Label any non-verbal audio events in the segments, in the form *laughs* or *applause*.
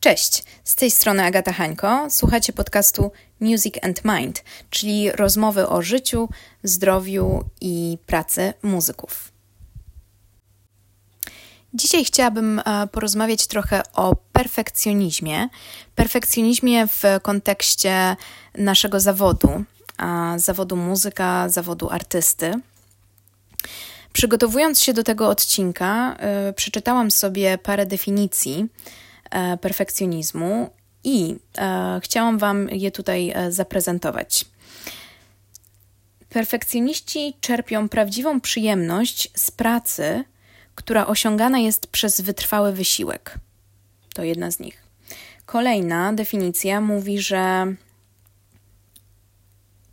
Cześć, z tej strony Agata Hańko. Słuchacie podcastu Music and Mind, czyli rozmowy o życiu, zdrowiu i pracy muzyków. Dzisiaj chciałabym e, porozmawiać trochę o perfekcjonizmie. Perfekcjonizmie w kontekście naszego zawodu, zawodu muzyka, zawodu artysty. Przygotowując się do tego odcinka, yy, przeczytałam sobie parę definicji E, perfekcjonizmu i e, chciałam Wam je tutaj e, zaprezentować. Perfekcjoniści czerpią prawdziwą przyjemność z pracy, która osiągana jest przez wytrwały wysiłek. To jedna z nich. Kolejna definicja mówi, że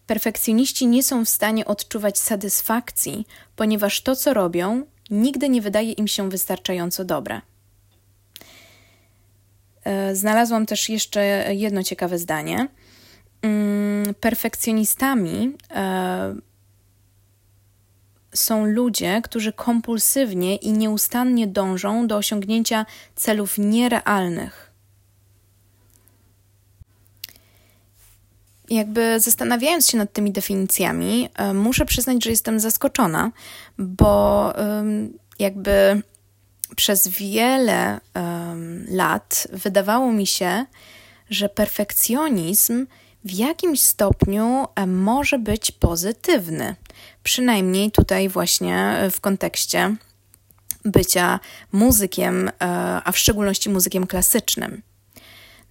perfekcjoniści nie są w stanie odczuwać satysfakcji, ponieważ to, co robią, nigdy nie wydaje im się wystarczająco dobre. E, znalazłam też jeszcze jedno ciekawe zdanie. Mm, perfekcjonistami e, są ludzie, którzy kompulsywnie i nieustannie dążą do osiągnięcia celów nierealnych. Jakby zastanawiając się nad tymi definicjami, e, muszę przyznać, że jestem zaskoczona, bo jakby przez wiele um, lat wydawało mi się, że perfekcjonizm w jakimś stopniu może być pozytywny. Przynajmniej tutaj, właśnie w kontekście bycia muzykiem, e, a w szczególności muzykiem klasycznym.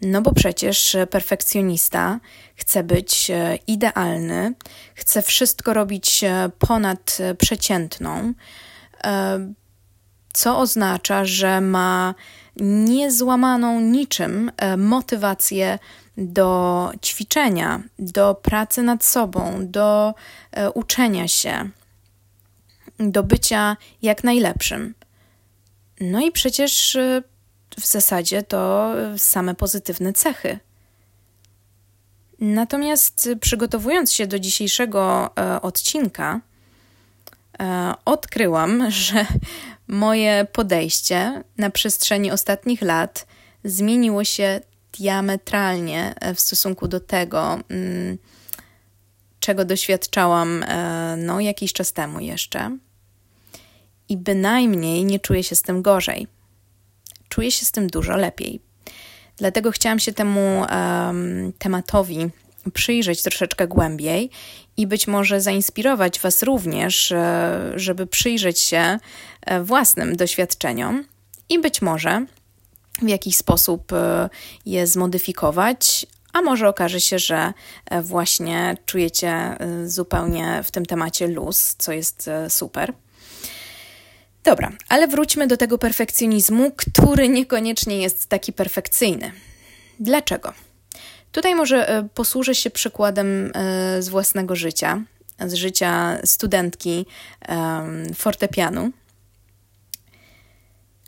No bo przecież perfekcjonista chce być e, idealny, chce wszystko robić e, ponad przeciętną co oznacza, że ma niezłamaną niczym e, motywację do ćwiczenia, do pracy nad sobą, do e, uczenia się, do bycia jak najlepszym. No i przecież e, w zasadzie to same pozytywne cechy. Natomiast przygotowując się do dzisiejszego odcinka, odkryłam, *laughs* że Moje podejście na przestrzeni ostatnich lat zmieniło się diametralnie e, w stosunku do tego, mm, czego doświadczałam e, no, jakiś czas temu jeszcze. I bynajmniej nie czuję się z tym gorzej. Czuję się z tym dużo lepiej. Dlatego chciałam się temu um, tematowi przyjrzeć troszeczkę głębiej i być może zainspirować Was również, e, żeby przyjrzeć się e, własnym doświadczeniom i być może w jakiś sposób e, je zmodyfikować, a może okaże się, że właśnie czujecie zupełnie w tym temacie luz, co jest super. Dobra, ale wróćmy do tego perfekcjonizmu, który niekoniecznie jest taki perfekcyjny. Dlaczego? Tutaj może e, posłużę się przykładem e, z własnego życia, z życia studentki fortepianu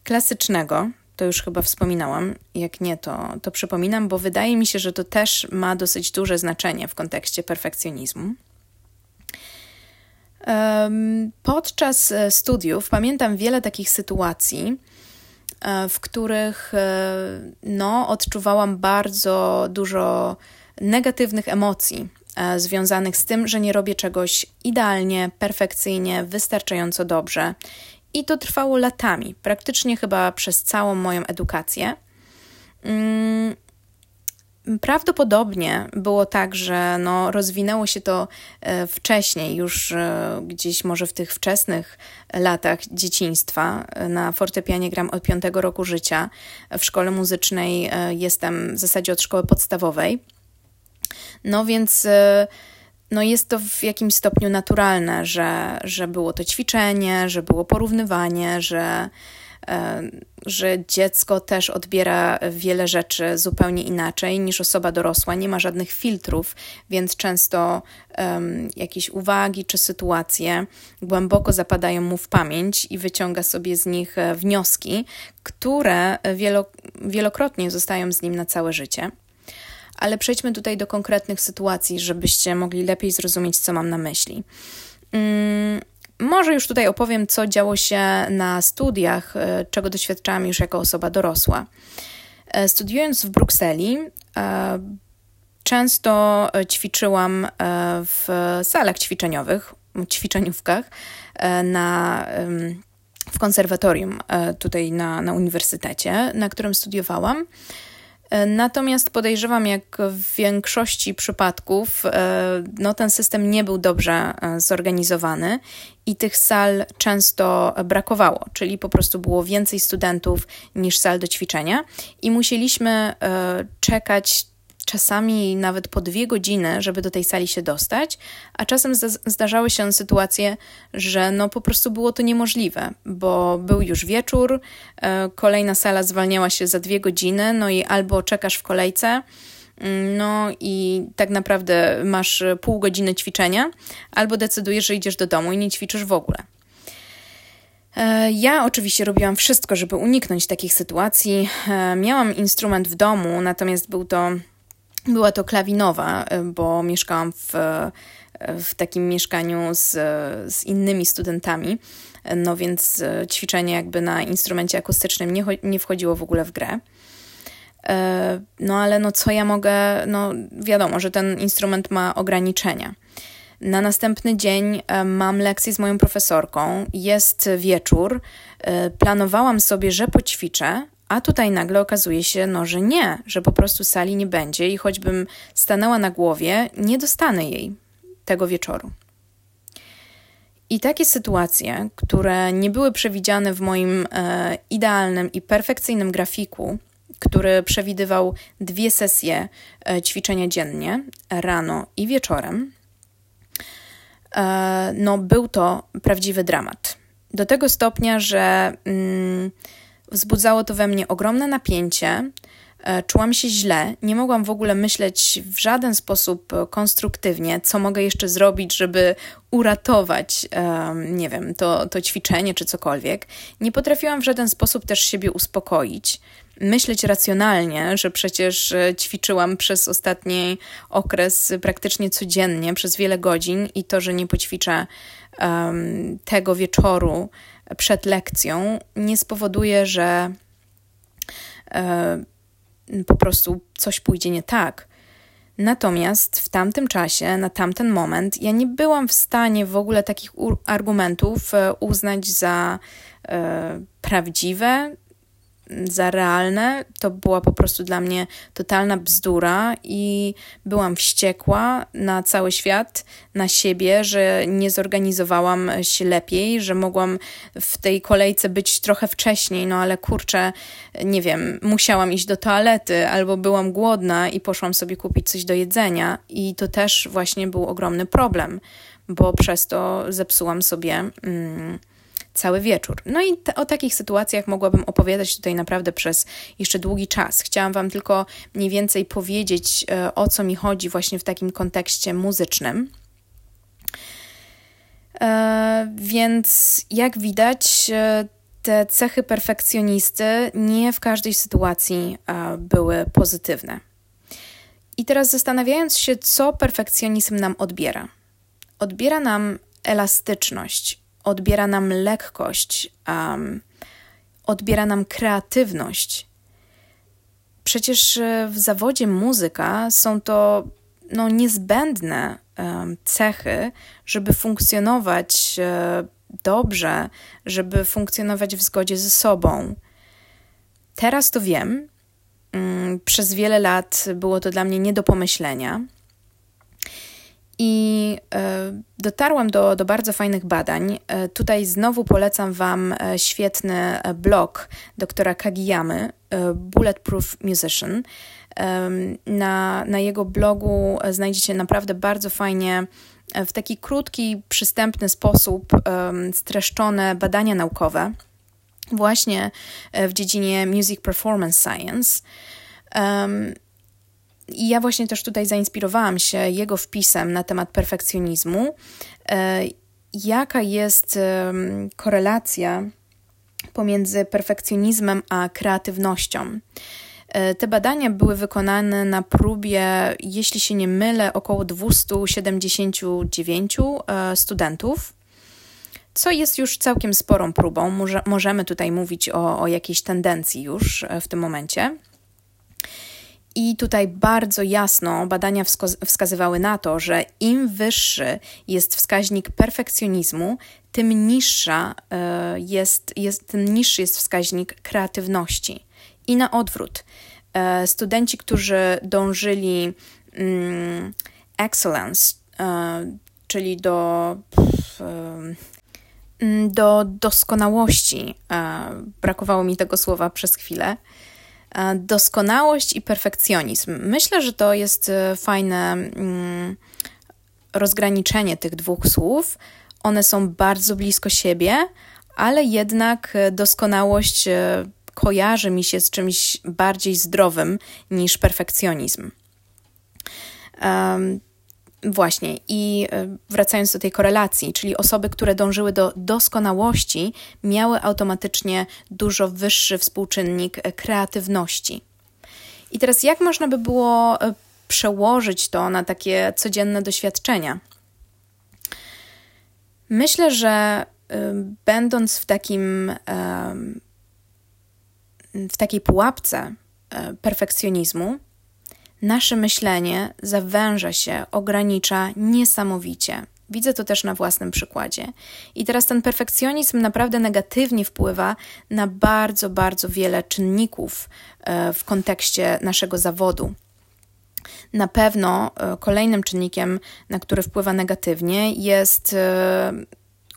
klasycznego. To już chyba wspominałam. Jak nie, to, to przypominam, bo wydaje mi się, że to też ma dosyć duże znaczenie w kontekście perfekcjonizmu. Podczas e, studiów pamiętam wiele takich sytuacji, w których e, no, odczuwałam bardzo dużo negatywnych emocji e, związanych z tym, że nie robię czegoś idealnie, perfekcyjnie, wystarczająco dobrze. I to trwało latami, praktycznie chyba przez całą moją edukację. Prawdopodobnie było tak, że no, rozwinęło się to e, wcześniej, już e, gdzieś może w tych wczesnych latach dzieciństwa. Na fortepianie gram od piątego roku życia. W szkole muzycznej e, jestem w zasadzie od szkoły podstawowej. No więc no jest to w jakimś stopniu naturalne, że, że było to ćwiczenie, że było porównywanie, że E, że dziecko też odbiera wiele rzeczy zupełnie inaczej niż osoba dorosła, nie ma żadnych filtrów, więc często um, jakieś uwagi czy sytuacje głęboko zapadają mu w pamięć i wyciąga sobie z nich e, wnioski, które wielo, wielokrotnie zostają z nim na całe życie. Ale przejdźmy tutaj do konkretnych sytuacji, żebyście mogli lepiej zrozumieć, co mam na myśli. Um, może już tutaj opowiem, co działo się na studiach, e, czego doświadczałam już jako osoba dorosła. Studiując w Brukseli, często ćwiczyłam w salach ćwiczeniowych, ćwiczeniówkach na w konserwatorium tutaj na, na uniwersytecie, na którym studiowałam. E, natomiast podejrzewam, jak w większości przypadków, e, no, ten system nie był dobrze e, zorganizowany i tych sal często brakowało, czyli po prostu było więcej studentów niż sal do ćwiczenia i musieliśmy czekać czasami nawet po dwie godziny, żeby do tej sali się dostać, a czasem zdarzały się sytuacje, że no po prostu było to niemożliwe, bo był już wieczór, e, kolejna sala zwalniała się za dwie godziny, no i albo czekasz w kolejce, mm, no i tak naprawdę masz pół godziny ćwiczenia, albo decydujesz, że idziesz do domu i nie ćwiczysz w ogóle. E, ja oczywiście robiłam wszystko, żeby uniknąć takich sytuacji. E, miałam instrument w domu, natomiast był to była to klawinowa, y, bo mieszkałam w, y, w takim mieszkaniu z, z innymi studentami, no więc y, ćwiczenie jakby na instrumencie akustycznym nie, nie wchodziło w ogóle w grę. No ale no co ja mogę, no wiadomo, że ten instrument ma ograniczenia. Na następny dzień mam lekcję z moją profesorką, jest wieczór. Planowałam sobie, że poćwiczę, a tutaj nagle okazuje się, no, że nie, że po prostu sali nie będzie i choćbym stanęła na głowie, nie dostanę jej tego wieczoru. I takie sytuacje, które nie były przewidziane w moim e, idealnym i perfekcyjnym grafiku, który przewidywał dwie sesje e, ćwiczenia dziennie, rano i wieczorem, e, no był to prawdziwy dramat. Do tego stopnia, że. Mm, Wzbudzało to we mnie ogromne napięcie. E, czułam się źle, nie mogłam w ogóle myśleć w żaden sposób konstruktywnie, co mogę jeszcze zrobić, żeby uratować, nie wiem, to, to ćwiczenie czy cokolwiek. Nie potrafiłam w żaden sposób też siebie uspokoić, myśleć racjonalnie, że przecież e, ćwiczyłam przez ostatni okres praktycznie codziennie, przez wiele godzin i to, że nie poćwiczę tego wieczoru, przed lekcją nie spowoduje, że e, po prostu coś pójdzie nie tak. Natomiast w tamtym czasie, na tamten moment, ja nie byłam w stanie w ogóle takich argumentów e, uznać za e, prawdziwe, za realne. To była po prostu dla mnie totalna bzdura i byłam wściekła na cały świat, na siebie, że nie zorganizowałam się lepiej, że mogłam w tej kolejce być trochę wcześniej, no ale kurczę, nie wiem, musiałam iść do toalety albo byłam głodna i poszłam sobie kupić coś do jedzenia i to też właśnie był ogromny problem, bo przez to zepsułam sobie. Mm, cały wieczór. No i o takich sytuacjach mogłabym opowiadać tutaj naprawdę przez jeszcze długi czas. Chciałam Wam tylko mniej więcej powiedzieć, e, o co mi chodzi właśnie w takim kontekście muzycznym. E, więc jak widać, e, te cechy perfekcjonisty nie w każdej sytuacji były pozytywne. I teraz zastanawiając się, co perfekcjonizm nam odbiera. Odbiera nam elastyczność, odbiera nam lekkość, um, odbiera nam kreatywność. Przecież e, w zawodzie muzyka są to no, niezbędne um, cechy, żeby funkcjonować um, dobrze, żeby funkcjonować w zgodzie ze sobą. Teraz to wiem. Um, przez wiele lat było to dla mnie nie do pomyślenia. I e, dotarłam do, do bardzo fajnych badań. E, tutaj znowu polecam Wam e, świetny blog doktora Kagiyamy, Bulletproof Musician. Na, na jego blogu znajdziecie naprawdę bardzo fajnie w taki krótki, przystępny sposób streszczone badania naukowe właśnie w dziedzinie Music Performance Science. I ja właśnie też tutaj zainspirowałam się jego wpisem na temat perfekcjonizmu. E, jaka jest korelacja pomiędzy perfekcjonizmem a kreatywnością? E, te badania były wykonane na próbie, jeśli się nie mylę, około 279 e, studentów, co jest już całkiem sporą próbą. Może, możemy tutaj mówić o, o jakiejś tendencji już w tym momencie. I tutaj bardzo jasno badania wskazywały na to, że im wyższy jest wskaźnik perfekcjonizmu, tym niższa e, jest, jest, tym niższy jest wskaźnik kreatywności. I na odwrót. E, studenci, którzy dążyli mm, excellence, e, czyli do, mm, do doskonałości, brakowało mi tego słowa przez chwilę, doskonałość i perfekcjonizm. Myślę, że to jest fajne mm, rozgraniczenie tych dwóch słów one są bardzo blisko siebie, ale jednak e, doskonałość e, kojarzy mi się z czymś bardziej zdrowym niż perfekcjonizm. Właśnie, i e, wracając do tej korelacji, czyli osoby, które dążyły do doskonałości, miały automatycznie dużo wyższy współczynnik kreatywności. I teraz, jak można by było przełożyć to na takie codzienne doświadczenia? Myślę, że będąc w takim w takiej pułapce perfekcjonizmu, nasze myślenie zawęża się, ogranicza niesamowicie. Widzę to też na własnym przykładzie. I teraz ten perfekcjonizm naprawdę negatywnie wpływa na bardzo, bardzo wiele czynników y, w kontekście naszego zawodu. Na pewno e, kolejnym czynnikiem, na który wpływa negatywnie, jest e,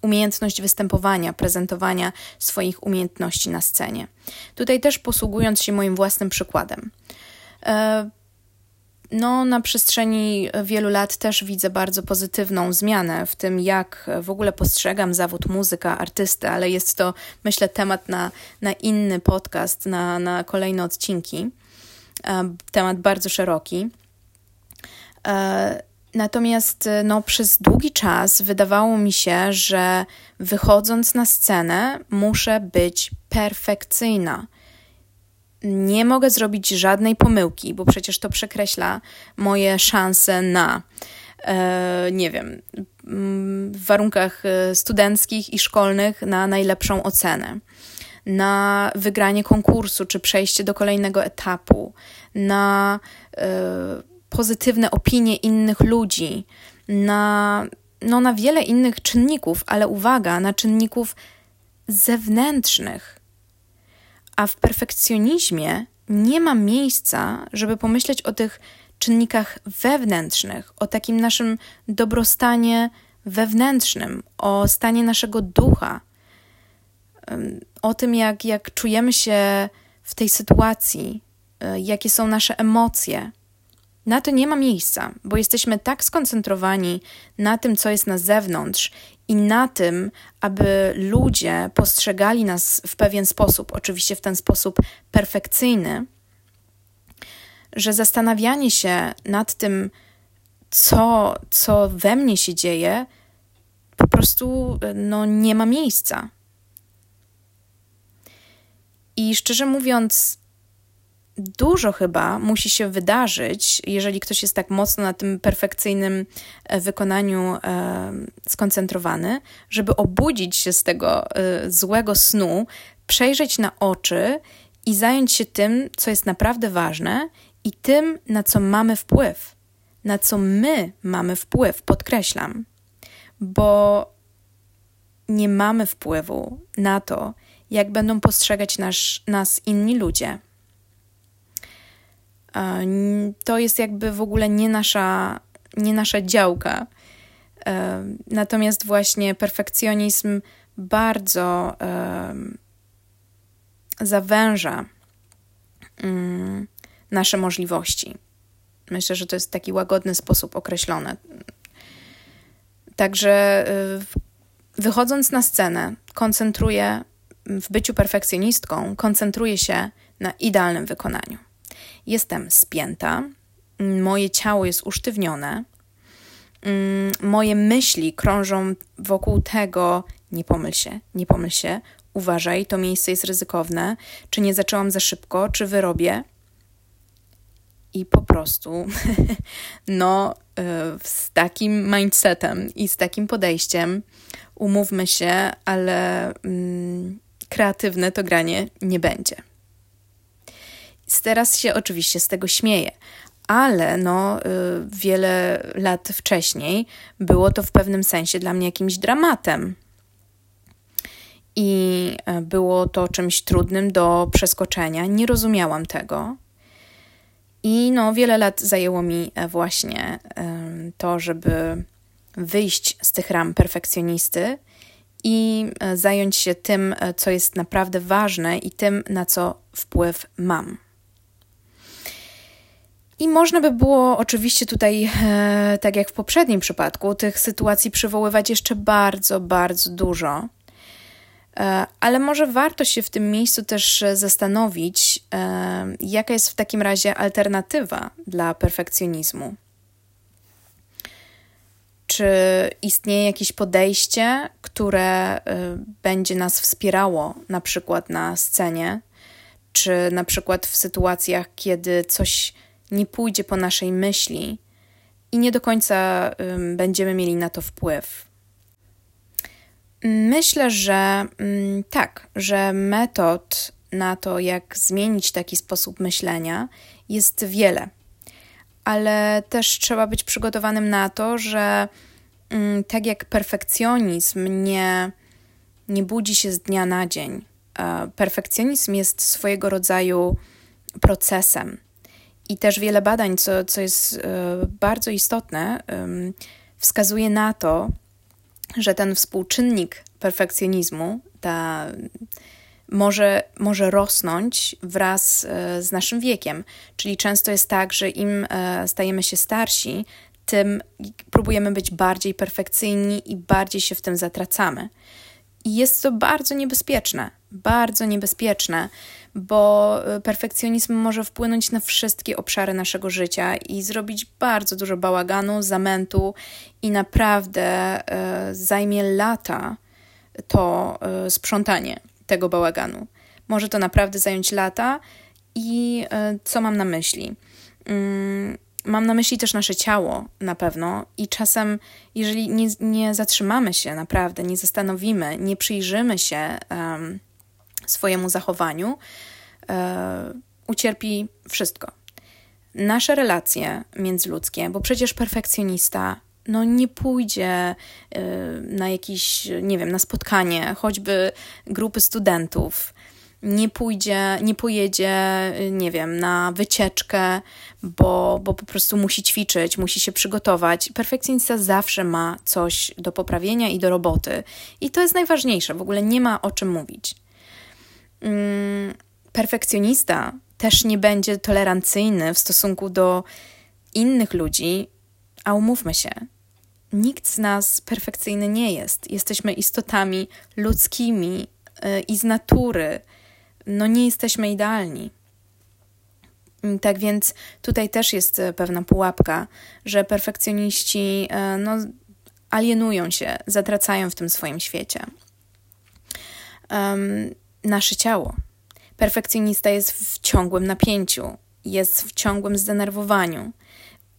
umiejętność występowania, prezentowania swoich umiejętności na scenie. Tutaj też posługując się moim własnym przykładem. E, no, na przestrzeni wielu lat też widzę bardzo pozytywną zmianę w tym, jak w ogóle postrzegam zawód muzyka, artysty, ale jest to, myślę, temat na, na inny podcast, na, na kolejne odcinki. Temat bardzo szeroki. E, natomiast e, no, przez długi czas wydawało mi się, że wychodząc na scenę muszę być perfekcyjna. Nie mogę zrobić żadnej pomyłki, bo przecież to przekreśla moje szanse na, e, nie wiem, w warunkach e, studenckich i szkolnych na najlepszą ocenę, na wygranie konkursu czy przejście do kolejnego etapu, na. E, pozytywne opinie innych ludzi, na, no, na wiele innych czynników, ale uwaga, na czynników zewnętrznych. A w perfekcjonizmie nie ma miejsca, żeby pomyśleć o tych czynnikach wewnętrznych, o takim naszym dobrostanie wewnętrznym, o stanie naszego ducha, o tym, jak, jak czujemy się w tej sytuacji, e, jakie są nasze emocje. Na to nie ma miejsca, bo jesteśmy tak skoncentrowani na tym, co jest na zewnątrz i na tym, aby ludzie postrzegali nas w pewien sposób, oczywiście w ten sposób perfekcyjny, że zastanawianie się nad tym, co, co we mnie się dzieje, po prostu no, nie ma miejsca. I szczerze mówiąc, dużo chyba musi się wydarzyć, jeżeli ktoś jest tak mocno na tym perfekcyjnym e, wykonaniu e, skoncentrowany, żeby obudzić się z tego e, złego snu, przejrzeć na oczy i zająć się tym, co jest naprawdę ważne i tym, na co mamy wpływ. Na co my mamy wpływ, podkreślam, bo nie mamy wpływu na to, jak będą postrzegać nasz, nas inni ludzie to jest jakby w ogóle nie nasza, nie nasza działka. E, natomiast właśnie perfekcjonizm bardzo zawęża mm, nasze możliwości. Myślę, że to jest taki łagodny sposób określony. Także e, wychodząc na scenę, koncentruję w byciu perfekcjonistką, koncentruję się na idealnym wykonaniu. Jestem spięta, moje ciało jest usztywnione, mm, moje myśli krążą wokół tego, nie pomyl się, nie pomyl się, uważaj, to miejsce jest ryzykowne, czy nie zaczęłam za szybko, czy wyrobię. I po prostu, *laughs* no, y, z takim mindsetem i z takim podejściem, umówmy się, ale mm, kreatywne to granie nie będzie Teraz się oczywiście z tego śmieję, ale no, y, wiele lat wcześniej było to w pewnym sensie dla mnie jakimś dramatem. I e, było to czymś trudnym do przeskoczenia. Nie rozumiałam tego. I no, wiele lat zajęło mi e, właśnie to, żeby wyjść z tych ram perfekcjonisty i e, zająć się tym, co jest naprawdę ważne i tym, na co wpływ mam. I można by było oczywiście tutaj, e, tak jak w poprzednim przypadku, tych sytuacji przywoływać jeszcze bardzo, bardzo dużo. E, ale może warto się w tym miejscu też zastanowić, e, jaka jest w takim razie alternatywa dla perfekcjonizmu. Czy istnieje jakieś podejście, które e, będzie nas wspierało, na przykład na scenie, czy na przykład w sytuacjach, kiedy coś nie pójdzie po naszej myśli i nie do końca będziemy mieli na to wpływ. Myślę, że tak, że metod na to, jak zmienić taki sposób myślenia, jest wiele, ale też trzeba być przygotowanym na to, że tak jak perfekcjonizm nie, nie budzi się z dnia na dzień. Perfekcjonizm jest swojego rodzaju procesem i też wiele badań, co, co jest e, bardzo istotne, wskazuje na to, że ten współczynnik perfekcjonizmu ta, może, może rosnąć wraz e, z naszym wiekiem. Czyli często jest tak, że im e, stajemy się starsi, tym próbujemy być bardziej perfekcyjni i bardziej się w tym zatracamy. I jest to bardzo niebezpieczne, bardzo niebezpieczne, bo y, perfekcjonizm może wpłynąć na wszystkie obszary naszego życia i zrobić bardzo dużo bałaganu, zamętu i naprawdę y, zajmie lata to y, sprzątanie tego bałaganu. Może to naprawdę zająć lata i co mam na myśli? Mm, mam na myśli też nasze ciało na pewno i czasem, jeżeli nie, nie zatrzymamy się naprawdę, nie zastanowimy, nie przyjrzymy się swojemu zachowaniu, um, ucierpi wszystko. Nasze relacje międzyludzkie, bo przecież perfekcjonista no nie pójdzie y, na jakieś, nie wiem, na spotkanie, choćby grupy studentów, nie pójdzie, nie pojedzie, nie wiem, na wycieczkę, bo, bo po prostu musi ćwiczyć, musi się przygotować. Perfekcjonista zawsze ma coś do poprawienia i do roboty. I to jest najważniejsze, w ogóle nie ma o czym mówić. Mm, perfekcjonista też nie będzie tolerancyjny w stosunku do innych ludzi, a umówmy się, nikt z nas perfekcyjny nie jest. Jesteśmy istotami ludzkimi y, i z natury no nie jesteśmy idealni. Tak więc tutaj też jest e, pewna pułapka, że perfekcjoniści e, no, alienują się, zatracają w tym swoim świecie. Nasze ciało. Perfekcjonista jest w ciągłym napięciu, jest w ciągłym zdenerwowaniu.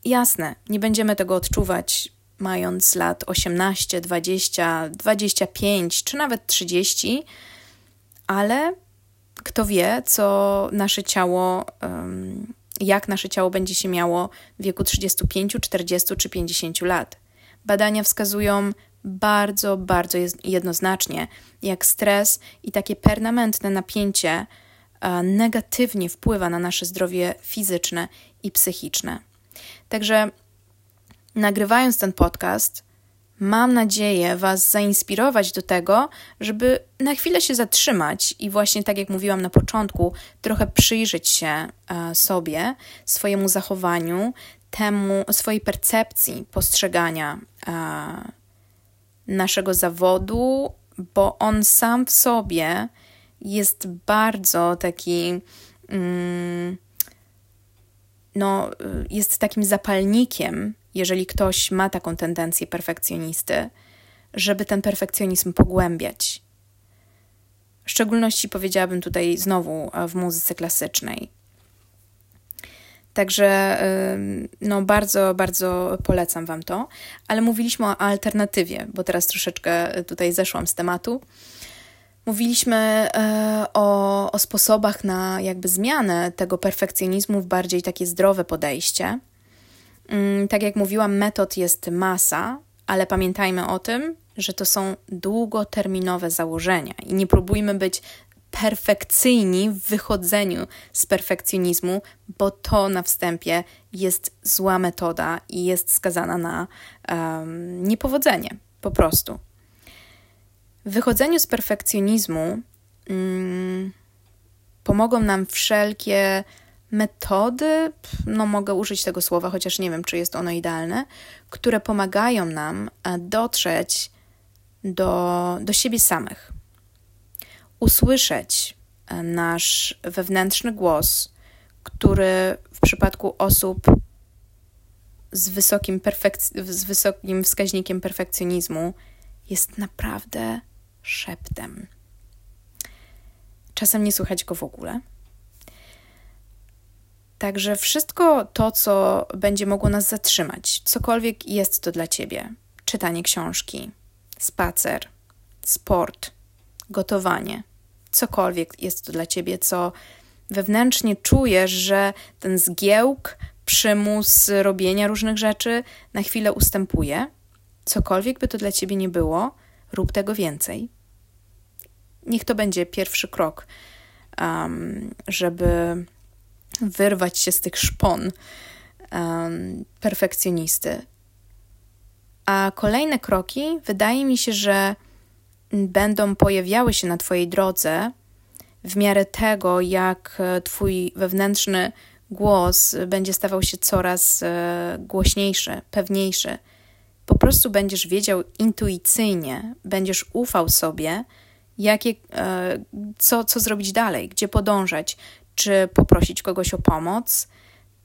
Jasne, nie będziemy tego odczuwać mając lat 18, 20, 25 czy nawet 30, ale kto wie, co nasze ciało, jak nasze ciało będzie się miało w wieku 35, 40 czy 50 lat. Badania wskazują bardzo, bardzo jednoznacznie, jak stres i takie permanentne napięcie e, negatywnie wpływa na nasze zdrowie fizyczne i psychiczne. Także nagrywając ten podcast, mam nadzieję Was zainspirować do tego, żeby na chwilę się zatrzymać i właśnie tak jak mówiłam na początku, trochę przyjrzeć się e, sobie, swojemu zachowaniu, temu, swojej percepcji postrzegania e, naszego zawodu, bo on sam w sobie jest bardzo taki. Mm, no, jest takim zapalnikiem jeżeli ktoś ma taką tendencję perfekcjonisty, żeby ten perfekcjonizm pogłębiać. W szczególności powiedziałabym tutaj znowu e, w muzyce klasycznej. Także no bardzo, bardzo polecam Wam to, ale mówiliśmy o alternatywie, bo teraz troszeczkę tutaj zeszłam z tematu. Mówiliśmy e, o, o sposobach na jakby zmianę tego perfekcjonizmu w bardziej takie zdrowe podejście. Mm, tak jak mówiłam, metod jest masa, ale pamiętajmy o tym, że to są długoterminowe założenia i nie próbujmy być perfekcyjni w wychodzeniu z perfekcjonizmu, bo to na wstępie jest zła metoda i jest skazana na um, niepowodzenie po prostu. W wychodzeniu z perfekcjonizmu um, pomogą nam wszelkie metody, no mogę użyć tego słowa, chociaż nie wiem, czy jest ono idealne, które pomagają nam e, dotrzeć do, do siebie samych usłyszeć e, nasz wewnętrzny głos, który w przypadku osób z wysokim, perfek- z wysokim wskaźnikiem perfekcjonizmu jest naprawdę szeptem. Czasem nie słychać go w ogóle. Także wszystko to, co będzie mogło nas zatrzymać, cokolwiek jest to dla ciebie czytanie książki, spacer, sport, gotowanie, cokolwiek jest to dla ciebie, co wewnętrznie czujesz, że ten zgiełk, przymus robienia różnych rzeczy na chwilę ustępuje, cokolwiek by to dla ciebie nie było, rób tego więcej. Niech to będzie pierwszy krok, um, żeby wyrwać się z tych szpon um, perfekcjonisty. A kolejne kroki, wydaje mi się, że będą pojawiały się na Twojej drodze w miarę tego, jak e, Twój wewnętrzny głos będzie stawał się coraz e, głośniejszy, pewniejszy. Po prostu będziesz wiedział intuicyjnie, będziesz ufał sobie, jakie, e, co, co zrobić dalej, gdzie podążać, czy poprosić kogoś o pomoc,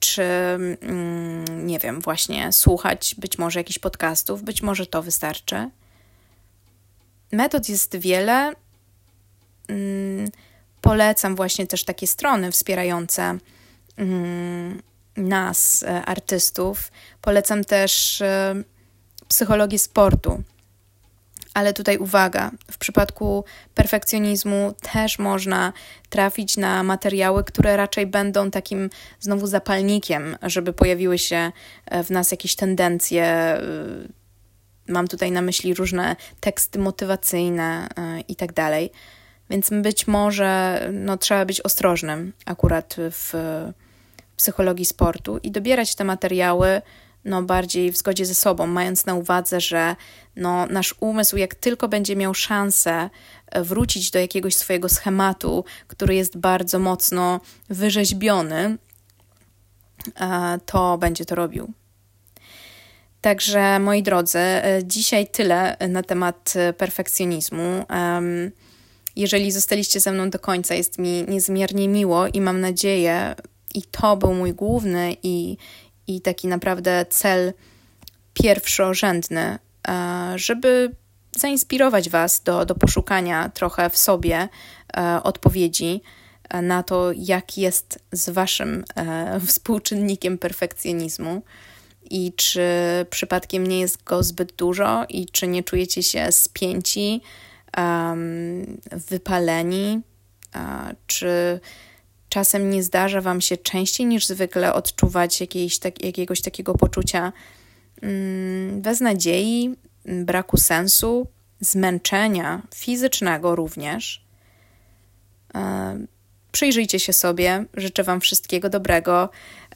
czy mm, nie wiem, właśnie słuchać być może jakichś podcastów, być może to wystarczy. Metod jest wiele. Mm, polecam właśnie też takie strony wspierające mm, nas, e, artystów. Polecam też e, psychologię sportu. Ale tutaj uwaga, w przypadku perfekcjonizmu też można trafić na materiały, które raczej będą takim znowu zapalnikiem, żeby pojawiły się e, w nas jakieś tendencje Mam tutaj na myśli różne teksty motywacyjne yy, i tak dalej. Więc być może no, trzeba być ostrożnym akurat w psychologii sportu i dobierać te materiały no, bardziej w zgodzie ze sobą, mając na uwadze, że no, nasz umysł, jak tylko będzie miał szansę e, wrócić do jakiegoś swojego schematu, który jest bardzo mocno wyrzeźbiony, e, to będzie to robił. Także moi drodzy, e, dzisiaj tyle na temat e, perfekcjonizmu. Jeżeli zostaliście ze mną do końca, jest mi niezmiernie miło i mam nadzieję, i to był mój główny i, i taki naprawdę cel pierwszorzędny, e, żeby zainspirować Was do, do poszukania trochę w sobie odpowiedzi na to, jak jest z Waszym współczynnikiem perfekcjonizmu i czy przypadkiem nie jest go zbyt dużo i czy nie czujecie się spięci, um, wypaleni, uh, czy czasem nie zdarza Wam się częściej niż zwykle odczuwać jakiejś, tak, jakiegoś takiego poczucia um, beznadziei, braku sensu, zmęczenia fizycznego również. Przyjrzyjcie się sobie. Życzę Wam wszystkiego dobrego,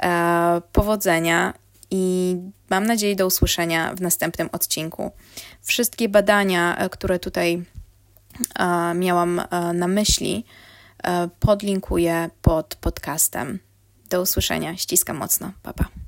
e, powodzenia i mam nadzieję do usłyszenia w następnym odcinku. Wszystkie badania, e, które tutaj e, miałam e, na myśli, podlinkuję pod podcastem. Do usłyszenia. Ściskam mocno. Pa, pa.